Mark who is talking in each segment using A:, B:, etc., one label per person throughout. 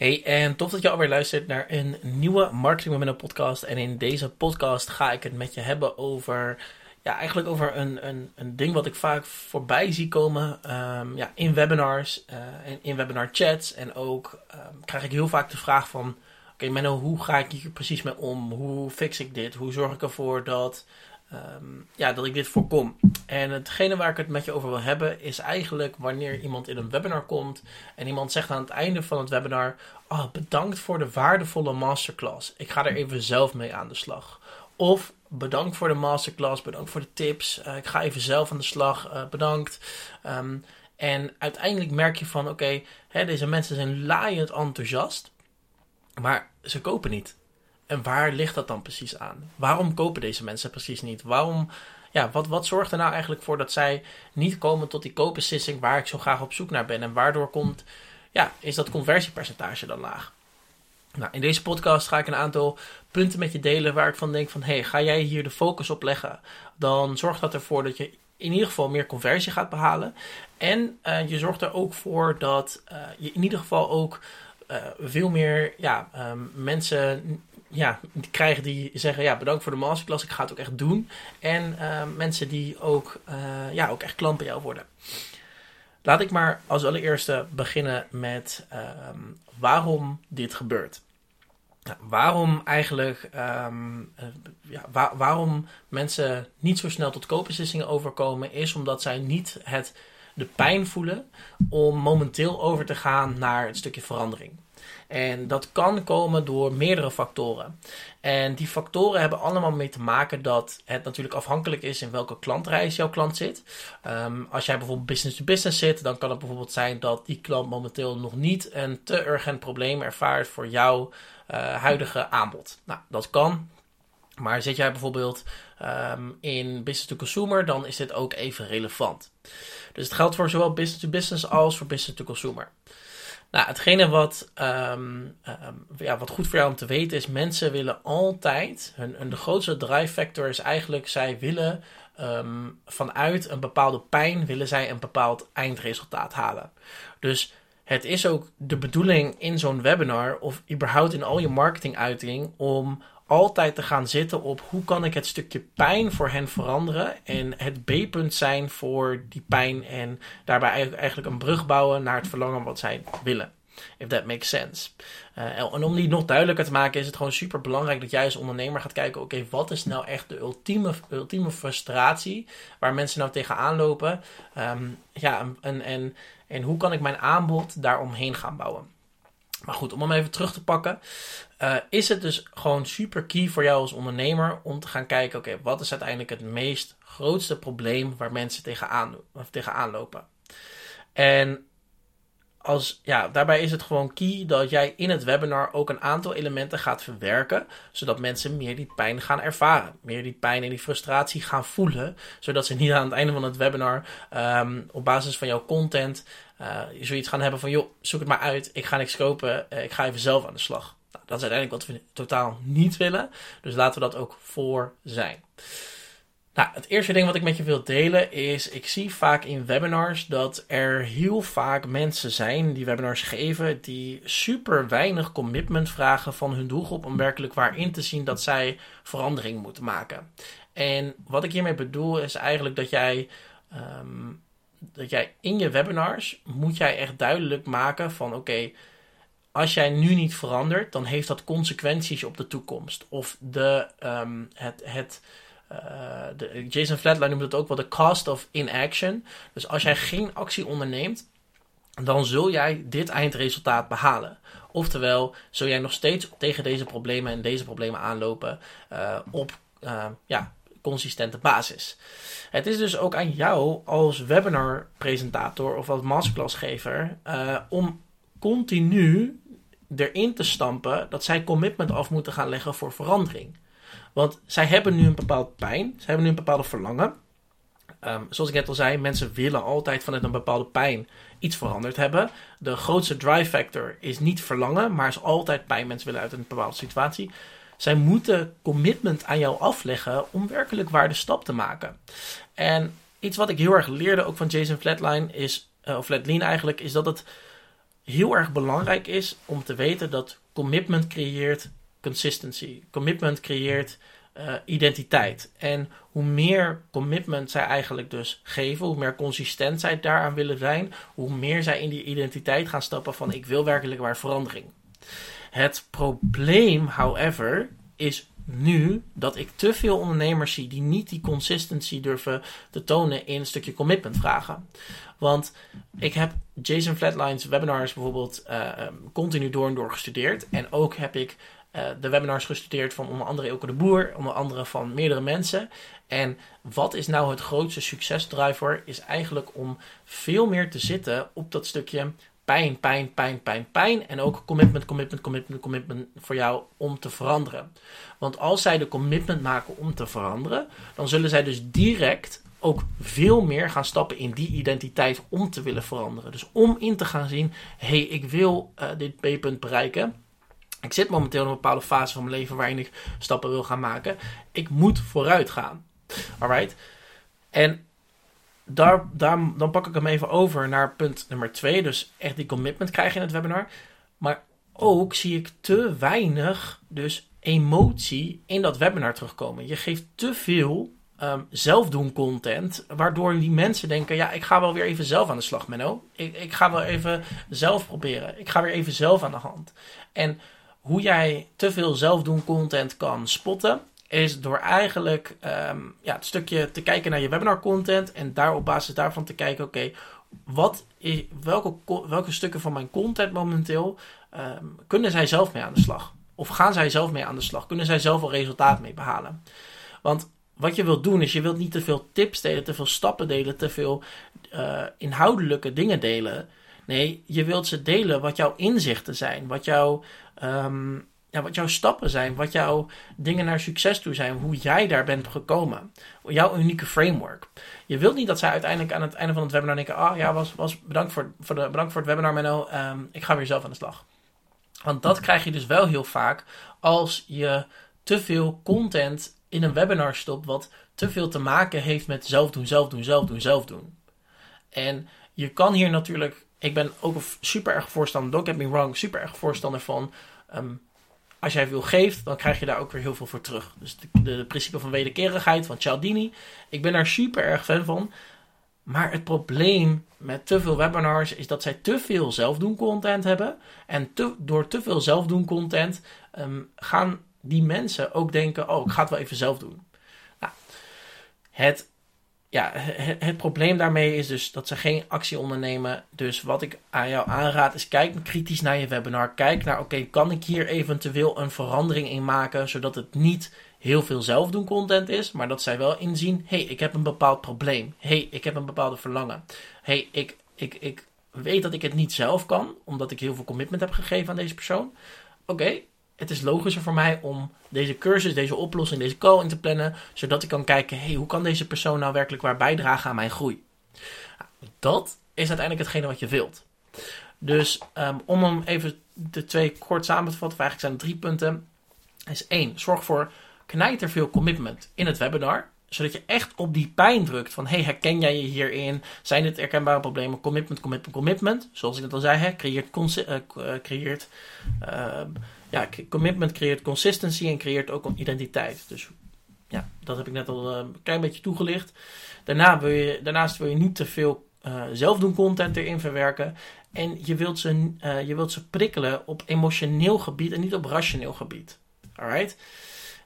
A: Hey, en tof dat je alweer luistert naar een nieuwe Marketing Momentum podcast. En in deze podcast ga ik het met je hebben over, ja, eigenlijk over een, een, een ding wat ik vaak voorbij zie komen um, ja, in webinars uh, en in webinar chats. En ook um, krijg ik heel vaak de vraag van, oké okay, Menno, hoe ga ik hier precies mee om? Hoe fix ik dit? Hoe zorg ik ervoor dat Um, ja, dat ik dit voorkom. En hetgene waar ik het met je over wil hebben is eigenlijk wanneer iemand in een webinar komt en iemand zegt aan het einde van het webinar: oh, bedankt voor de waardevolle masterclass. Ik ga er even zelf mee aan de slag. Of bedankt voor de masterclass, bedankt voor de tips. Uh, ik ga even zelf aan de slag, uh, bedankt. Um, en uiteindelijk merk je van: oké, deze mensen zijn laaiend enthousiast, maar ze kopen niet. En waar ligt dat dan precies aan? Waarom kopen deze mensen precies niet? Waarom, ja, wat, wat zorgt er nou eigenlijk voor dat zij niet komen tot die koopbeslissing waar ik zo graag op zoek naar ben? En waardoor komt, ja, is dat conversiepercentage dan laag? Nou, in deze podcast ga ik een aantal punten met je delen waar ik van denk van, hey, ga jij hier de focus op leggen? Dan zorgt dat ervoor dat je in ieder geval meer conversie gaat behalen. En uh, je zorgt er ook voor dat uh, je in ieder geval ook uh, veel meer ja, um, mensen ja, krijgen die zeggen ja, bedankt voor de masterclass, ik ga het ook echt doen. En uh, mensen die ook, uh, ja, ook echt klant bij jou worden. Laat ik maar als allereerste beginnen met um, waarom dit gebeurt. Nou, waarom eigenlijk, um, uh, ja, waar, waarom mensen niet zo snel tot koopbeslissingen overkomen, is omdat zij niet het, de pijn voelen om momenteel over te gaan naar het stukje verandering. En dat kan komen door meerdere factoren. En die factoren hebben allemaal mee te maken dat het natuurlijk afhankelijk is in welke klantreis jouw klant zit. Um, als jij bijvoorbeeld business to business zit, dan kan het bijvoorbeeld zijn dat die klant momenteel nog niet een te urgent probleem ervaart voor jouw uh, huidige aanbod. Nou, dat kan. Maar zit jij bijvoorbeeld um, in business to consumer, dan is dit ook even relevant. Dus het geldt voor zowel business to business als voor business to consumer. Nou, hetgene wat, um, um, ja, wat goed voor jou om te weten is, mensen willen altijd, hun, de grootste drive factor is eigenlijk, zij willen um, vanuit een bepaalde pijn, willen zij een bepaald eindresultaat halen. Dus het is ook de bedoeling in zo'n webinar of überhaupt in al je marketinguiting om altijd te gaan zitten op hoe kan ik het stukje pijn voor hen veranderen en het B-punt zijn voor die pijn en daarbij eigenlijk een brug bouwen naar het verlangen wat zij willen. If that makes sense. Uh, en om die nog duidelijker te maken is het gewoon super belangrijk dat jij als ondernemer gaat kijken, oké, wat is nou echt de ultieme, ultieme frustratie waar mensen nou tegenaan lopen? Um, ja, en, en, en hoe kan ik mijn aanbod daaromheen gaan bouwen? Maar goed, om hem even terug te pakken, uh, is het dus gewoon super key voor jou als ondernemer om te gaan kijken, oké, wat is uiteindelijk het meest grootste probleem waar mensen tegenaan, of tegenaan lopen? En als, ja, daarbij is het gewoon key dat jij in het webinar ook een aantal elementen gaat verwerken, zodat mensen meer die pijn gaan ervaren, meer die pijn en die frustratie gaan voelen, zodat ze niet aan het einde van het webinar um, op basis van jouw content uh, zoiets gaan hebben van, joh, zoek het maar uit, ik ga niks kopen, uh, ik ga even zelf aan de slag. Nou, dat is uiteindelijk wat we totaal niet willen, dus laten we dat ook voor zijn. Nou, het eerste ding wat ik met je wil delen is, ik zie vaak in webinars dat er heel vaak mensen zijn die webinars geven die super weinig commitment vragen van hun doelgroep om werkelijk waar in te zien dat zij verandering moeten maken. En wat ik hiermee bedoel is eigenlijk dat jij, um, dat jij in je webinars moet jij echt duidelijk maken van oké, als jij nu niet verandert, dan heeft dat consequenties op de toekomst. Of de, um, het, het de, Jason Flatline noemt het ook wel de cost of inaction. Dus als jij geen actie onderneemt, dan zul jij dit eindresultaat behalen. Oftewel, zul jij nog steeds tegen deze problemen en deze problemen aanlopen uh, op uh, ja, consistente basis. Het is dus ook aan jou als webinar presentator of als masterclassgever om continu erin te stampen dat zij commitment af moeten gaan leggen voor verandering. Want zij hebben nu een bepaald pijn. Zij hebben nu een bepaalde verlangen. Um, zoals ik net al zei, mensen willen altijd vanuit een bepaalde pijn iets veranderd hebben. De grootste drive factor is niet verlangen, maar is altijd pijn. Mensen willen uit een bepaalde situatie. Zij moeten commitment aan jou afleggen om werkelijk waar de stap te maken. En iets wat ik heel erg leerde ook van Jason Flatline is, uh, of Flatline eigenlijk, is dat het heel erg belangrijk is om te weten dat commitment creëert consistency. Commitment creëert uh, identiteit. En hoe meer commitment zij eigenlijk dus geven, hoe meer consistent zij daaraan willen zijn, hoe meer zij in die identiteit gaan stappen van ik wil werkelijk waar verandering. Het probleem, however, is nu dat ik te veel ondernemers zie die niet die consistency durven te tonen in een stukje commitment vragen. Want ik heb Jason Flatlines webinars bijvoorbeeld uh, continu door en door gestudeerd. En ook heb ik uh, de webinars gestudeerd van onder andere Elke de Boer, onder andere van meerdere mensen. En wat is nou het grootste succesdriver? Is eigenlijk om veel meer te zitten op dat stukje pijn, pijn, pijn, pijn, pijn. En ook commitment, commitment, commitment, commitment voor jou om te veranderen. Want als zij de commitment maken om te veranderen, dan zullen zij dus direct ook veel meer gaan stappen in die identiteit om te willen veranderen. Dus om in te gaan zien, hé, hey, ik wil uh, dit B-punt bereiken. Ik zit momenteel in een bepaalde fase van mijn leven waarin ik stappen wil gaan maken. Ik moet vooruit gaan. Alright? En daar, daar, dan pak ik hem even over naar punt nummer twee. Dus echt die commitment krijgen in het webinar. Maar ook zie ik te weinig dus emotie in dat webinar terugkomen. Je geeft te veel um, zelfdoen content, waardoor die mensen denken, ja, ik ga wel weer even zelf aan de slag, Menno. Ik, ik ga wel even zelf proberen. Ik ga weer even zelf aan de hand. En hoe jij te veel zelfdoen content kan spotten, is door eigenlijk um, ja, het stukje te kijken naar je webinar content en daar op basis daarvan te kijken, oké, wat welke, welke stukken van mijn content momenteel um, kunnen zij zelf mee aan de slag? Of gaan zij zelf mee aan de slag? Kunnen zij zelf wel resultaat mee behalen? Want wat je wilt doen is, je wilt niet te veel tips delen, te veel stappen delen, te veel uh, inhoudelijke dingen delen. Nee, je wilt ze delen wat jouw inzichten zijn, wat jouw, um, ja, wat jouw stappen zijn, wat jouw dingen naar succes toe zijn, hoe jij daar bent gekomen. Jouw unieke framework. Je wilt niet dat zij uiteindelijk aan het einde van het webinar denken: Ah, ja, was, was, bedankt, voor, voor de, bedankt voor het webinar, Menno. Um, ik ga weer zelf aan de slag. Want dat krijg je dus wel heel vaak als je te veel content in een webinar stopt wat te veel te maken heeft met zelf doen, zelf doen, zelf doen, zelf doen. En je kan hier natuurlijk, ik ben ook super erg voorstander, don't get me wrong, super erg voorstander van. Um, als jij veel geeft, dan krijg je daar ook weer heel veel voor terug. Dus de, principe van wederkerigheid van Cialdini. Ik ben daar super erg fan van. Maar het probleem met te veel webinars is dat zij te veel zelfdoen content hebben. En door te veel zelfdoen content um, gaan die mensen ook denken: oh, ik ga het wel even zelf doen. Nou, het, ja, het, probleem daarmee is dus dat ze geen actie ondernemen. Dus wat ik aan jou aanraad is: kijk kritisch naar je webinar. Kijk naar: oké, kan ik hier eventueel een verandering in maken zodat het niet heel veel zelfdoen content is, maar dat zij wel inzien: hey, ik heb een bepaald probleem. hey, ik heb een bepaalde verlangen. hey, ik, ik, ik weet dat ik het niet zelf kan, omdat ik heel veel commitment heb gegeven aan deze persoon. Oké, het is logischer voor mij om deze cursus, deze oplossing, deze call in te plannen, zodat ik kan kijken: hey, hoe kan deze persoon nou werkelijk waar bijdragen aan mijn groei? Dat is uiteindelijk hetgene wat je wilt. Dus um, om hem even de twee kort samen te vatten, eigenlijk zijn er drie punten. Is één, zorg voor knijter veel commitment in het webinar. Zodat je echt op die pijn drukt van, hey, herken jij je hierin? Zijn dit herkenbare problemen? Commitment, commitment, commitment. Zoals ik het al zei, hè, creëert, uh, creëert uh, ja, commitment creëert consistency en creëert ook een identiteit. Dus ja, dat heb ik net al een klein beetje toegelicht. Daarna wil je, daarnaast wil je niet te veel uh, zelfdoen content erin verwerken. En je wilt, ze, uh, je wilt ze prikkelen op emotioneel gebied en niet op rationeel gebied. Alright?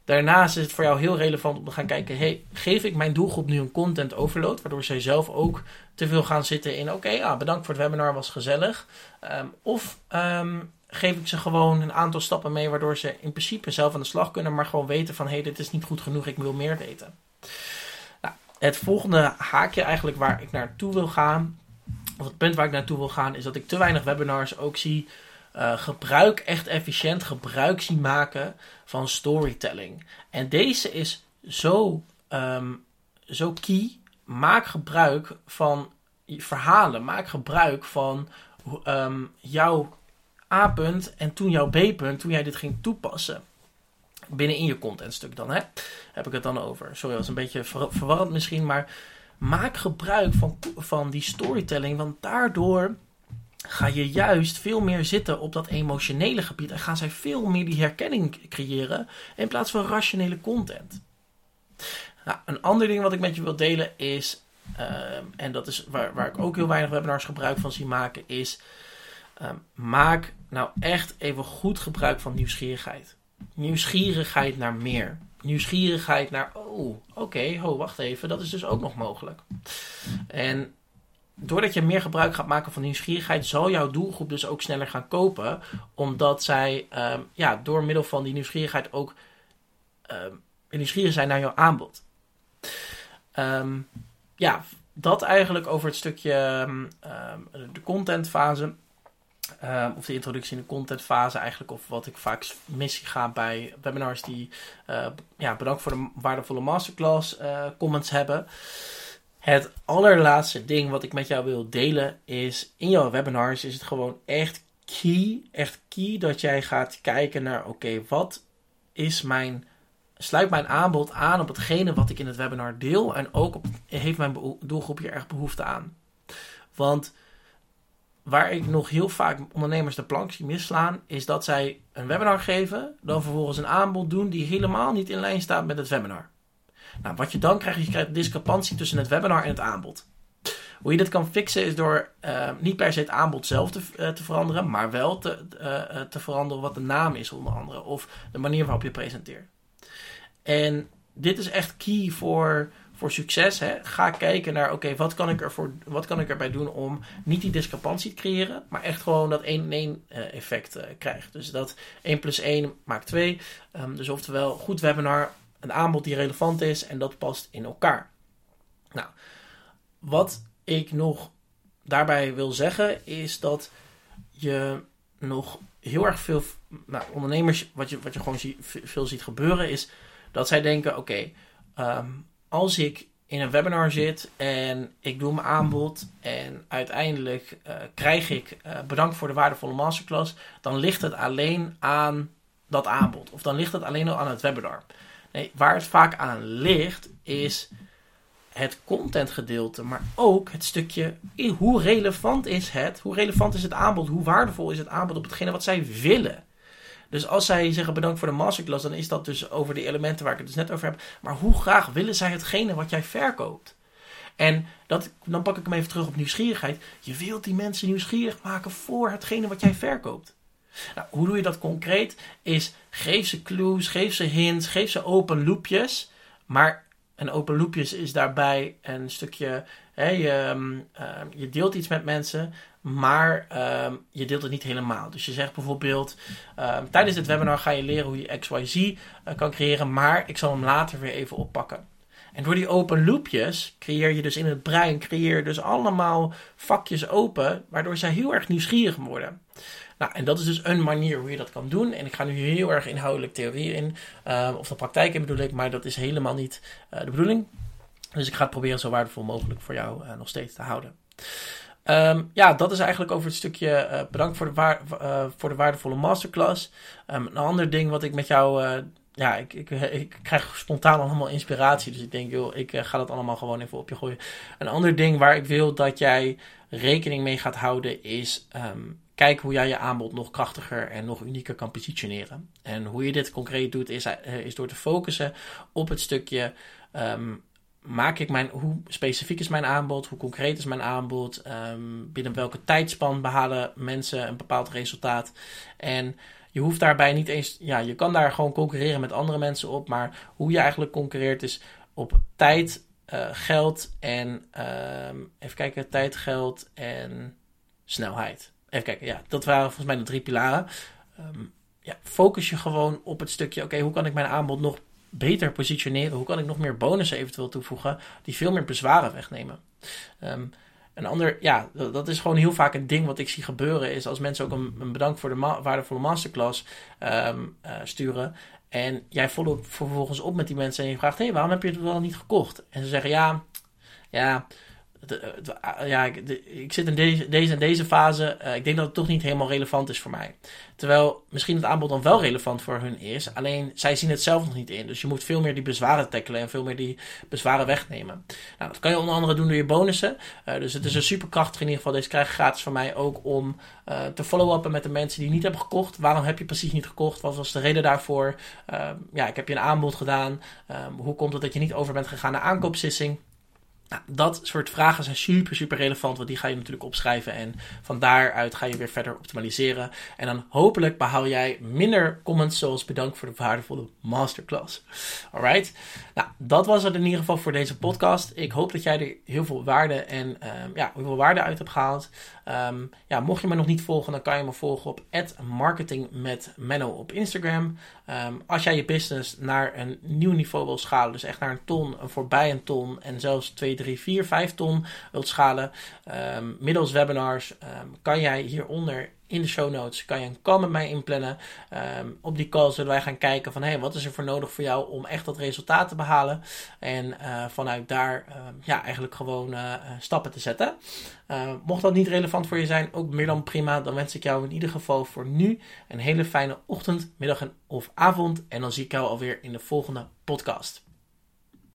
A: Daarnaast is het voor jou heel relevant om te gaan kijken: hey, geef ik mijn doelgroep nu een content overload, waardoor zij zelf ook te veel gaan zitten in: oké, okay, ah, bedankt voor het webinar, was gezellig. Um, of um, geef ik ze gewoon een aantal stappen mee, waardoor ze in principe zelf aan de slag kunnen, maar gewoon weten van: hé, hey, dit is niet goed genoeg, ik wil meer weten. Nou, het volgende haakje eigenlijk waar ik naartoe wil gaan, of het punt waar ik naartoe wil gaan, is dat ik te weinig webinars ook zie uh, gebruik echt efficiënt gebruik zien maken van storytelling. En deze is zo, um, zo key. Maak gebruik van verhalen. Maak gebruik van um, jouw A-punt en toen jouw B-punt, toen jij dit ging toepassen. Binnen in je contentstuk dan, hè? Heb ik het dan over. Sorry, dat was een beetje ver verwarrend misschien, maar maak gebruik van, van die storytelling, want daardoor ga je juist veel meer zitten op dat emotionele gebied en gaan zij veel meer die herkenning creëren in plaats van rationele content. Nou, een ander ding wat ik met je wil delen is, ehm, en dat is waar, waar ik ook heel weinig webinars gebruik van zie maken, is ehm, maak nou echt even goed gebruik van nieuwsgierigheid. Nieuwsgierigheid naar meer. Nieuwsgierigheid naar, oh, oké, oh, wacht even, dat is dus ook nog mogelijk. En doordat je meer gebruik gaat maken van nieuwsgierigheid, zal jouw doelgroep dus ook sneller gaan kopen. Omdat zij ehm, ja, door middel van die nieuwsgierigheid ook um, nieuwsgierig zijn naar jouw aanbod. Ehm, ja, dat eigenlijk over het stukje de contentfase. Of de introductie in de contentfase eigenlijk. Of wat ik vaak missie ga bij webinars die uh, ja, bedankt voor de waardevolle masterclass uh, comments hebben. Het allerlaatste ding wat ik met jou wil delen is, in jouw webinars is het gewoon echt key, echt key dat jij gaat kijken naar, oké, wat is mijn, sluit mijn aanbod aan op hetgene wat ik in het webinar deel en ook op, heeft mijn doelgroep hier echt behoefte aan. Want waar ik nog heel vaak ondernemers de plank zie misslaan, is dat zij een webinar geven, dan vervolgens een aanbod doen die helemaal niet in lijn staat met het webinar. Nou, wat je dan krijgt, is je krijgt discrepantie tussen het webinar en het aanbod. Hoe je dit kan fixen is door uh, niet per se het aanbod zelf te, te veranderen, maar wel te, uh, te veranderen wat de naam is onder andere. Of de manier waarop je presenteert. En dit is echt key voor, voor succes. Hè. Ga kijken naar, oké, wat kan ik wat kan ik erbij doen om niet die discrepantie te creëren, maar echt gewoon dat 1-1 effect krijgt. Dus dat 1 plus 1 maakt 2. Um, ehm, dus oftewel, goed webinar, een aanbod die relevant is en dat past in elkaar. Nou, wat ik nog daarbij wil zeggen is dat je nog heel erg veel nou, ondernemers, wat je, wat je gewoon veel ziet gebeuren, is dat zij denken: oké, ehm, als ik in een webinar zit en ik doe mijn aanbod en uiteindelijk uh, krijg ik uh, bedankt voor de waardevolle masterclass, dan ligt het alleen aan dat aanbod of dan ligt het alleen al aan het webinar. Nee, waar het vaak aan ligt, is het contentgedeelte, maar ook het stukje hoe relevant is het, hoe relevant is het aanbod, hoe waardevol is het aanbod op hetgene wat zij willen. Dus als zij zeggen bedankt voor de masterclass, dan is dat dus over de elementen waar ik het dus net over heb. Maar hoe graag willen zij hetgene wat jij verkoopt? En dat, dan pak ik hem even terug op nieuwsgierigheid. Je wilt die mensen nieuwsgierig maken voor hetgene wat jij verkoopt. Nou, hoe doe je dat concreet? Is geef ze clues, geef ze hints, geef ze open loopjes. Maar een open loopjes is daarbij een stukje. Je, ehm, ehm, je deelt iets met mensen, maar um, je deelt het niet helemaal. Dus je zegt bijvoorbeeld: tijdens dit webinar ga je leren hoe je XYZ uh, eh, kan creëren, maar ik zal hem later weer even oppakken. En door die open loopjes creëer je dus in het brein creëer je dus allemaal vakjes open, waardoor zij heel erg nieuwsgierig worden. Nou, en dat is dus een manier hoe je dat kan doen. En ik ga nu heel erg inhoudelijk theorie in, of de praktijk in bedoel ik, maar dat is helemaal niet uh, de bedoeling. Dus ik ga het proberen zo waardevol mogelijk voor jou uh, nog steeds te houden. Um, ja, dat is eigenlijk over het stukje uh, bedankt voor de, waar, uh, voor de waardevolle masterclass. Um, een ander ding wat ik met jou. Ja, ik, ik, ik krijg spontaan allemaal inspiratie. Dus ik denk, joh, ik ga dat allemaal gewoon even op je gooien. Een ander ding waar ik wil dat jij rekening mee gaat houden is. Um, Kijk hoe jij je aanbod nog krachtiger en nog unieker kan positioneren. En hoe je dit concreet doet, is, eh, is door te focussen op het stukje. Maak ik mijn, hoe specifiek is mijn aanbod? Hoe concreet is mijn aanbod? Um, binnen welke tijdspan behalen mensen een bepaald resultaat? En je hoeft daarbij niet eens, ja, je kan daar gewoon concurreren met andere mensen op, maar hoe je eigenlijk concurreert is op tijd, uh, geld en, um, even kijken, tijd, geld en snelheid. Even kijken, ja, dat waren volgens mij de drie pilaren. Um, ja, focus je gewoon op het stukje, oké, hoe kan ik mijn aanbod nog beter positioneren? Hoe kan ik nog meer bonussen eventueel toevoegen die veel meer bezwaren wegnemen? Um, een ander, ja, dat, is gewoon heel vaak een ding wat ik zie gebeuren. Is als mensen ook een, een bedankt voor de waardevolle masterclass um, uh, sturen. En jij volgt vervolgens op met die mensen en je vraagt: hé, hey, waarom heb je het wel niet gekocht? En ze zeggen: ja, ja, ja, ik, zit in deze, deze en deze fase. ik denk dat het toch niet helemaal relevant is voor mij. Terwijl misschien het aanbod dan wel relevant voor hun is. Alleen zij zien het zelf nog niet in. Dus je moet veel meer die bezwaren tackelen en veel meer die bezwaren wegnemen. Nou, dat kan je onder andere doen door je bonussen. dus het is een super krachtig in ieder geval. Deze krijg je gratis van mij ook om te follow-uppen met de mensen die niet hebben gekocht. Waarom heb je precies niet gekocht? Wat was de reden daarvoor? Ehm, ja, ik heb je een aanbod gedaan. Ehm, hoe komt het dat je niet over bent gegaan naar aankoopsissing? Nou, dat soort vragen zijn super, super relevant, want die ga je natuurlijk opschrijven en van daaruit ga je weer verder optimaliseren. En dan hopelijk behaal jij minder comments zoals bedankt voor de waardevolle masterclass. Alright, nou dat was het in ieder geval voor deze podcast. Ik hoop dat jij er heel veel waarde en um, ja, heel veel waarde uit hebt gehaald. Um, ja, mocht je me nog niet volgen, dan kan je me volgen op @marketingmetmenno op Instagram. Um, als jij je business naar een nieuw niveau wil schalen, dus echt naar een ton, een voorbij een ton en zelfs 2, 3, 4, 5 ton wilt schalen, um, middels webinars, kan jij hieronder in de show notes kan je een call met mij inplannen. Um, op die call zullen wij gaan kijken van hey, wat is er voor nodig voor jou om echt dat resultaat te behalen. En uh, vanuit daar ja, eigenlijk gewoon uh, stappen te zetten. mocht dat niet relevant voor je zijn, ook meer dan prima. Dan wens ik jou in ieder geval voor nu een hele fijne ochtend, middag en of avond. En dan zie ik jou alweer in de volgende podcast.